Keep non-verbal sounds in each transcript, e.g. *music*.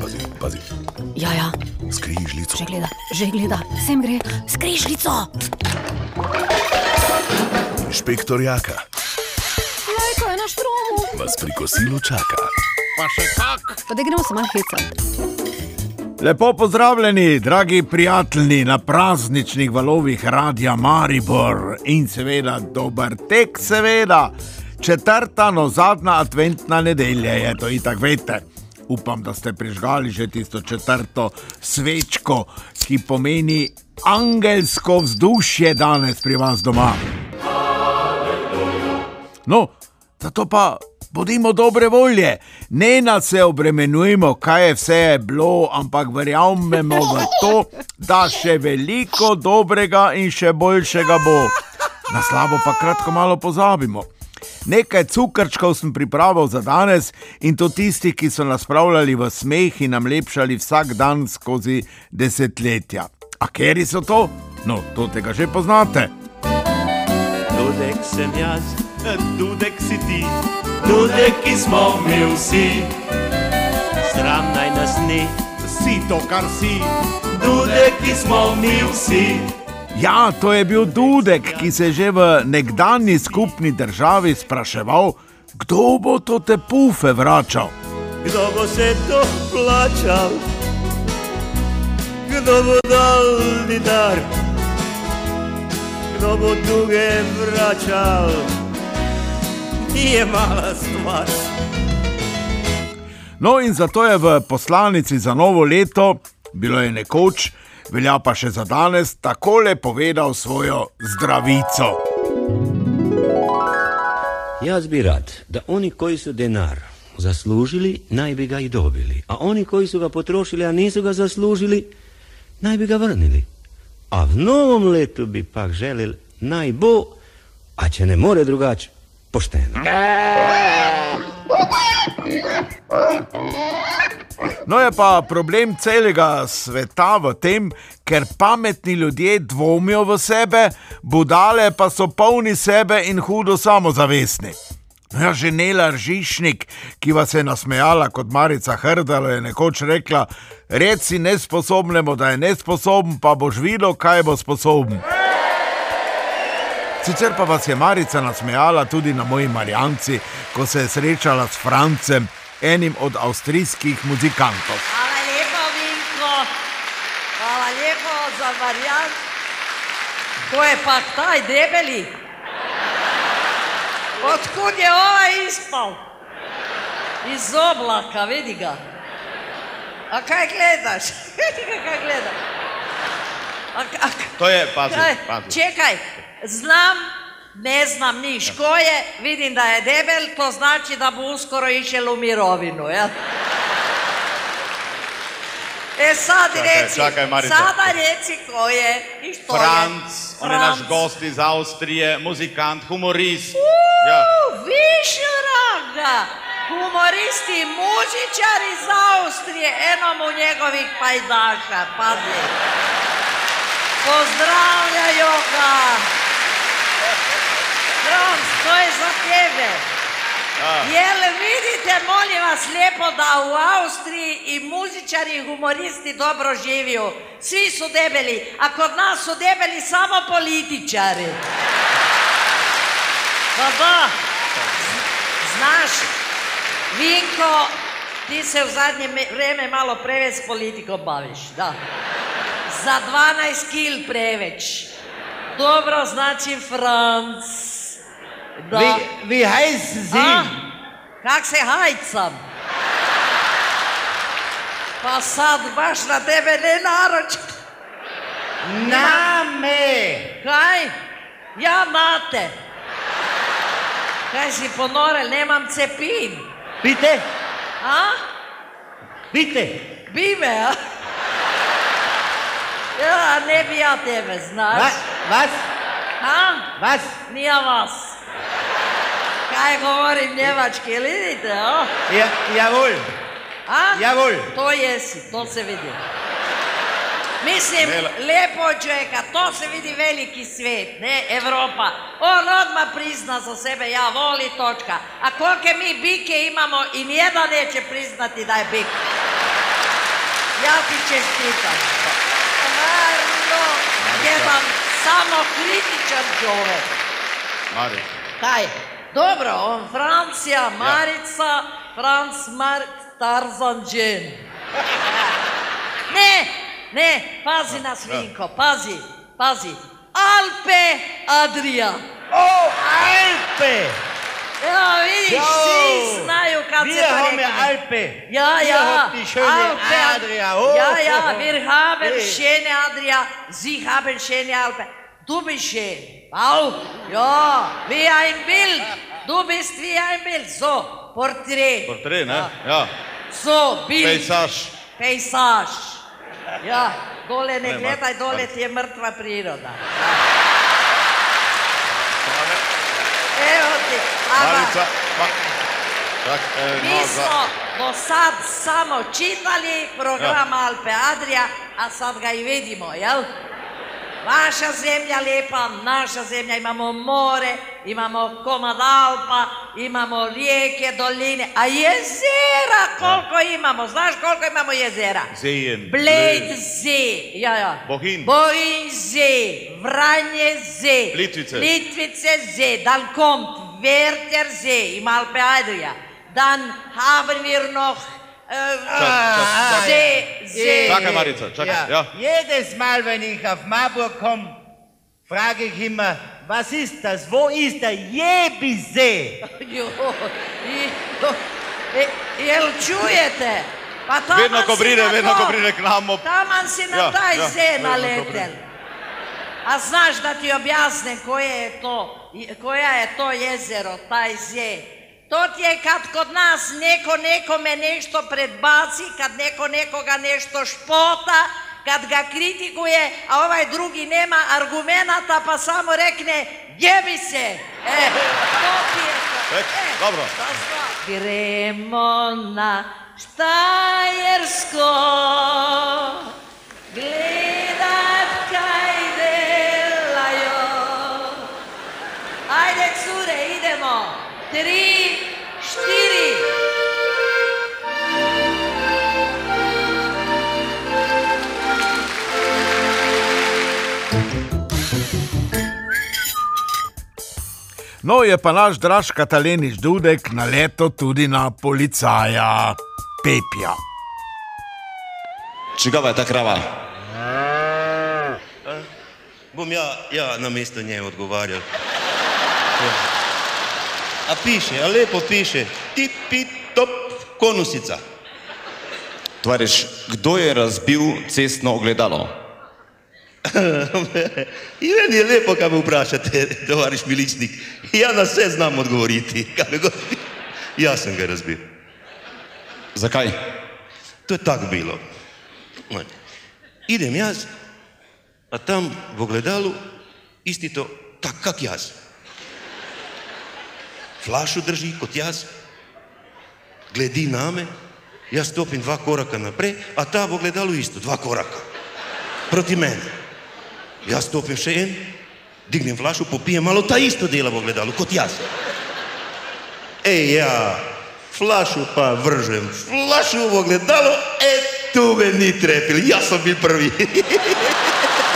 Pazi, pazi. Ja, ja, Skrižljico. že gleda, že gleda, sem gre, skrižljico. Inšpektor Jaka Lajko je na štromu. vas pri kosilu čaka. Pa še kak. Pa da gremo se malo hecati. Lepo pozdravljeni, dragi prijatelji, na prazničnih valovih Radia Maribor in seveda dober tek, seveda. Četrta, no zadnja adventna nedelja je to itak veste. Upam, da ste prižgali že tisto četrto svečko, ki pomeni angelsko vzdušje danes pri vas doma. No, zato pa bodimo dobre volje, ne nas se obremenujmo, kaj je vse je bilo, ampak verjamemo v to, da še veliko dobrega in še boljšega bo. Na slabo pa kratko malo pozabimo. Nekaj cukrčkov sem pripravil za danes in to tisti, ki so nas spravljali v smeh in nam lepšali vsak dan skozi desetletja. A keri so to? No, to tega že poznate. Dudek sem jaz, dudek si ti, dudek ki smo mi vsi. Sram naj nas ni, Si to, kar si. dudek ki smo mi vsi. Ja, to je bil Dudek, ki se je že v nekdanji skupni državi spraševal, kdo bo to te pufe vračal. Kdo bo se to plačal? Kdo bo dal dinar? Kdo bo duge vračal? Nije mala stvar. No, in zato je v poslanici za novo leto, bilo je nekoč, velja pa še za danes, takole povedal svojo zdravico. Jaz bi rad, da oni koji su denar zaslužili, naj bi ga i dobili, a oni koji su ga potrošili, a nisu ga zaslužili, naj bi ga vrnili. A v novom letu bi pak želil naj bo, a če ne more drugače, pošteno. *laughs* No, je pa problem celega sveta v tem, ker pametni ljudje dvomijo v sebe, budale pa so polni sebe in hudo samozavestni. No, ja, že Nela Ržišnik, ki vas je nasmejala kot Marica Hrdalo, je nekoč rekla: Reci nesposobnemu, da je nesposoben, pa boš videl, kaj bo sposoben. Sicer pa vas je Marica nasmejala tudi na moji Marjanci, ko se je srečala s Francem, enim od avstrijskih muzikantov. Hvala lepa, Vinko. Hvala lepa za variant. To je pa taj debeli. Odkud je ovaj ispal? Iz oblaka, vidi ga. A kaj gledaš? Vidi *laughs* ga, kaj gleda. A, a, To je, pazi, pazi. Čekaj, znam, ne znam niš ko je, vidim da je debel, to znači da bo uskoro išel u mirovinu, jel? E sad Čakaj, reci, čakaj, sada reci ko je i što Franc, je. on je naš gost iz Avstrije, muzikant, humorist. U, Ja. Više ranga, humoristi i muzičar iz Austrije, eno mu njegovih pajdaša, pazi. Pozdravljaju ga. To je za tebe. Jel vidite, molim vas lijepo da u Austriji i muzičari i humoristi dobro živiju. Svi su debeli, a kod nas su debeli samo političari. Pa da, znaš, Vinko, ti se u zadnje me- vrijeme malo preveć s politikom baviš, da. Za 12 kil preveć. Dobro, znači Franc. Da. Wie, wie heißen Sie? A? Kak se hajcam? Pa sad baš na tebe ne naročit. Name! Kaj? Ja mate. Kaj si ponorel, nemam cepin. Bitte? A? Bitte? Bime, a? Ja, ne bi ja tebe, znaš. Was? Was? A? Was? Nije vas. Kaj govorim njemački, jel vidite, a? Ja, jawohl. A? Jawohl. To jesi, to se vidi. Mislim, lepo od čovjeka, to se vidi veliki svijet, ne, Evropa. On odmah prizna za sebe, ja voli, točka. A kolike mi bike imamo i nijedan neće priznati da je bik. Ja ti čestitam. Naravno, jedan samo kritičan čovjek. Kaj? Dobro, on Francija, Marica, Franc, Marit, Tarzan, Džen. Ne, ne, pazi na svinko, pazi, pazi. Alpe, Adria. O, Alpe! Ja, vidiš, svi znaju kad se wir to haben ja rekne. Alpe. Ja, Wir ja, haben die schöne Alpe, Adria. Oh, ja, ja, wir haben Hey. schöne Adria, Sie haben schöne Alpe. Du bist schön. Auch, ja, wie ein Bild. Du bist wie ein Bild. So, Porträt. Portret, ne? Ja. So, Bild. Pejsaž. Pejsaž. Ja, dole ne Ne, gledaj, dole ti je mrtva priroda. Evo ti, Marica. Pa. Tak, e, mi no, za... smo do sad samo čitali program Alpe Adria, a sad ga i vidimo, jel? Vaša zemlja lijepa, naša zemlja, imamo more, imamo komad Alpa, imamo rijeke, doline, a jezera koliko imamo, znaš koliko imamo jezera? Zejen. Bled Zee, ja, ja. Bohinj. Bohinj Zee, Vranje Zee. Plitvice. Plitvice Zee, dann kommt Werther See im Alpe Adria. Dann haben wir noch äh, Čak, čak, See, See. Čakaj, Marica, čakaj. Ja. Jedes Mal, wenn ich auf Marburg komme, frage ich immer, was ist das? Wo ist der Jebisee? Jo, Jel čujete? Pa taman Vedno ko pride, vedno to- ko pride k nam. Taman si na Ja, taj ja, zee naletel. A znaš da ti objasnim koje je to, koja je to jezero, taj zee. To ti je kad kod nas neko nekome nešto predbaci, kad neko nekoga nešto špota, kad ga kritikuje, a ovaj drugi nema argumenata pa samo rekne jebi se. E, to ti je to. Tek, dobro. to zna. Gremo na Štajersko, No, je pa naš draž Katalenič Dudek na leto tudi na policaja Pepja. Čigava je ta krava? Bom ja, ja na mesto nje odgovarjal. Ja. A piše, a lepo piše, tipi top konusica. Tvariš, kdo je razbil cestno ogledalo? In meni je lepo, kaj me vprašate, tovariš miličnik. Ja na vse znam odgovoriti. Jaz sem ga razbil. Zakaj? To je tako bilo. Idem jaz, a tam v ogledalu isti to, tak kak jaz. Flašu drži kot jaz, gledi name, jaz stopim dva koraka naprej, a ta v ogledalu isto, dva koraka. Proti meni. Jaz stopim še en, dignem flašu, popijem malo, ta isto dela v ogledalu kot jaz. Ej, ja, flašu pa vržem, flašu v ogledalo, e, tu me ni trepil, jaz sem bil prvi. *laughs*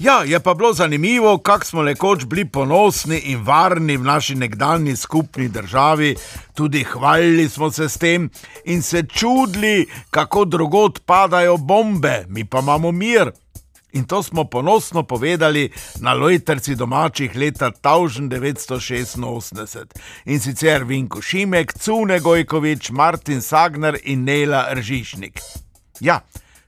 Ja, je pa bilo zanimivo, kako smo nekoč bili ponosni in varni v naši nekdanji skupni državi, tudi hvalili smo se s tem in se čudili, kako drugot padajo bombe, mi pa imamo mir. In to smo ponosno povedali na lojterci domačih leta 1986. In sicer Vinko Šimek, Cune Gojkovič, Martin Sagner in Nela Ržišnik. Ja,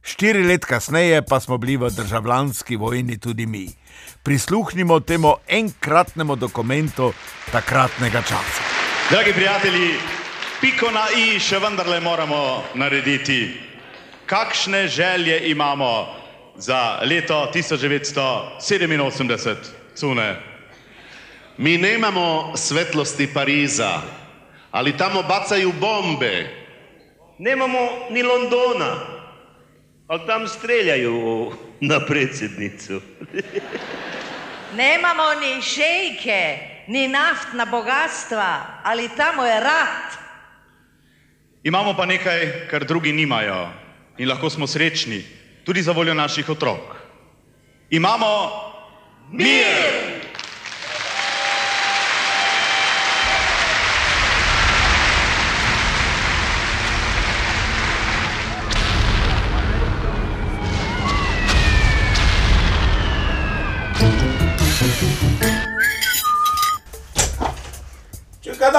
štiri let kasneje pa smo bili v državljanski vojni tudi mi. Prisluhnimo temu enkratnemu dokumentu takratnega časa. Dragi prijatelji, piko na i še vendarle moramo narediti. Kakšne želje imamo za leto 1987, Cune? Mi nemamo svetlosti Pariza, ali tamo bacaju bombe. Nemamo ni Londona, ali tam streljajo na predsednico. Nemamo ni šejke, ni naftna bogatstva, ali tamo je rat. Imamo pa nekaj, kar drugi nimajo in lahko smo srečni, tudi za voljo naših otrok. Imamo mir! Čakaj,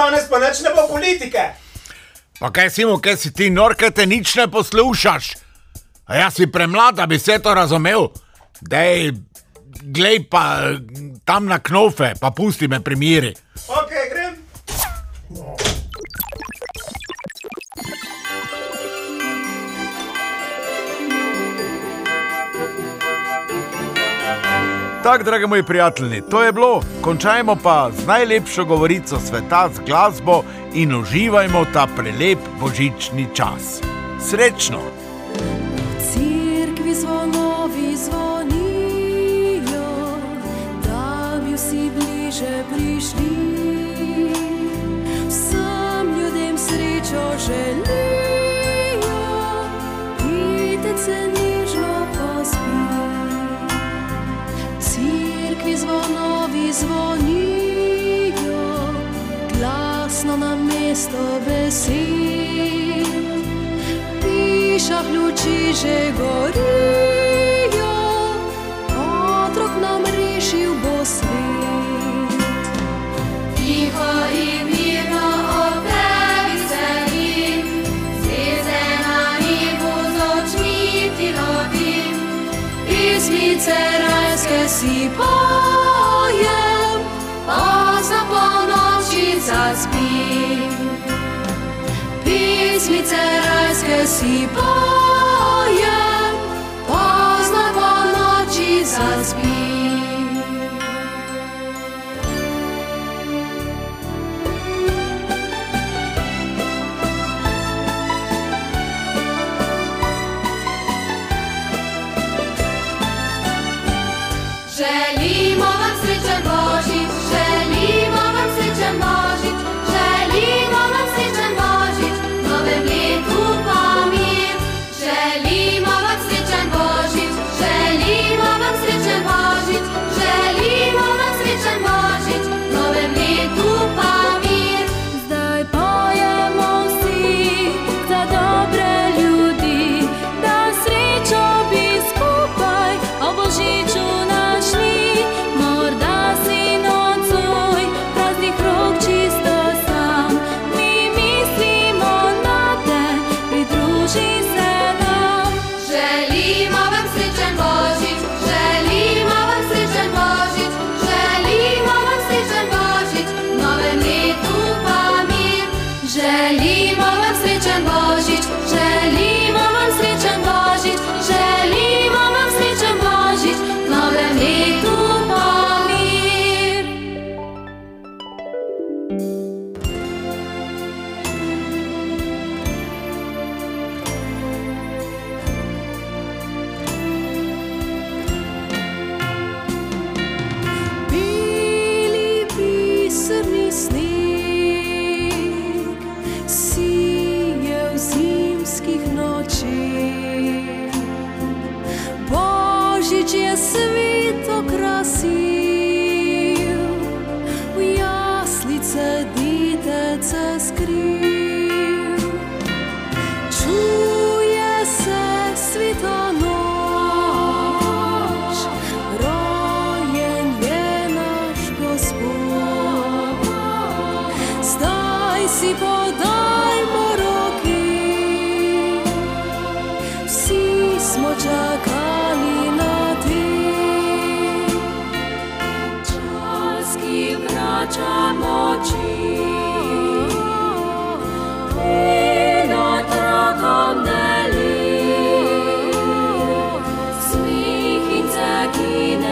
danes pa neč ne bo politike. Pa kaj si mu, kaj si ti nor, kaj te nič ne poslušaš? A jaz si premlad, da bi vse to razumel. Dej, glej pa tam na knofe, pa pusti me pri miri. Ok, Tako, dragi moji prijatelji, to je bilo. Končajmo pa z najlepšo govorico sveta, z glasbo in uživajmo ta prelep božični čas. Srečno! Cerkvi zvonovi zvonijo, da bi vsi bliže prišli. Vsem ljudem srečo želijo, luči že gorijo, otrok nam rešil bo svet. Tiho in mirno ob tebi sedim, zveze na nebu z očmi ti lovim. Pesmice rajske si pojem, pozno po noči zaspim. Pesmice rajske si pojem, pozno Amen.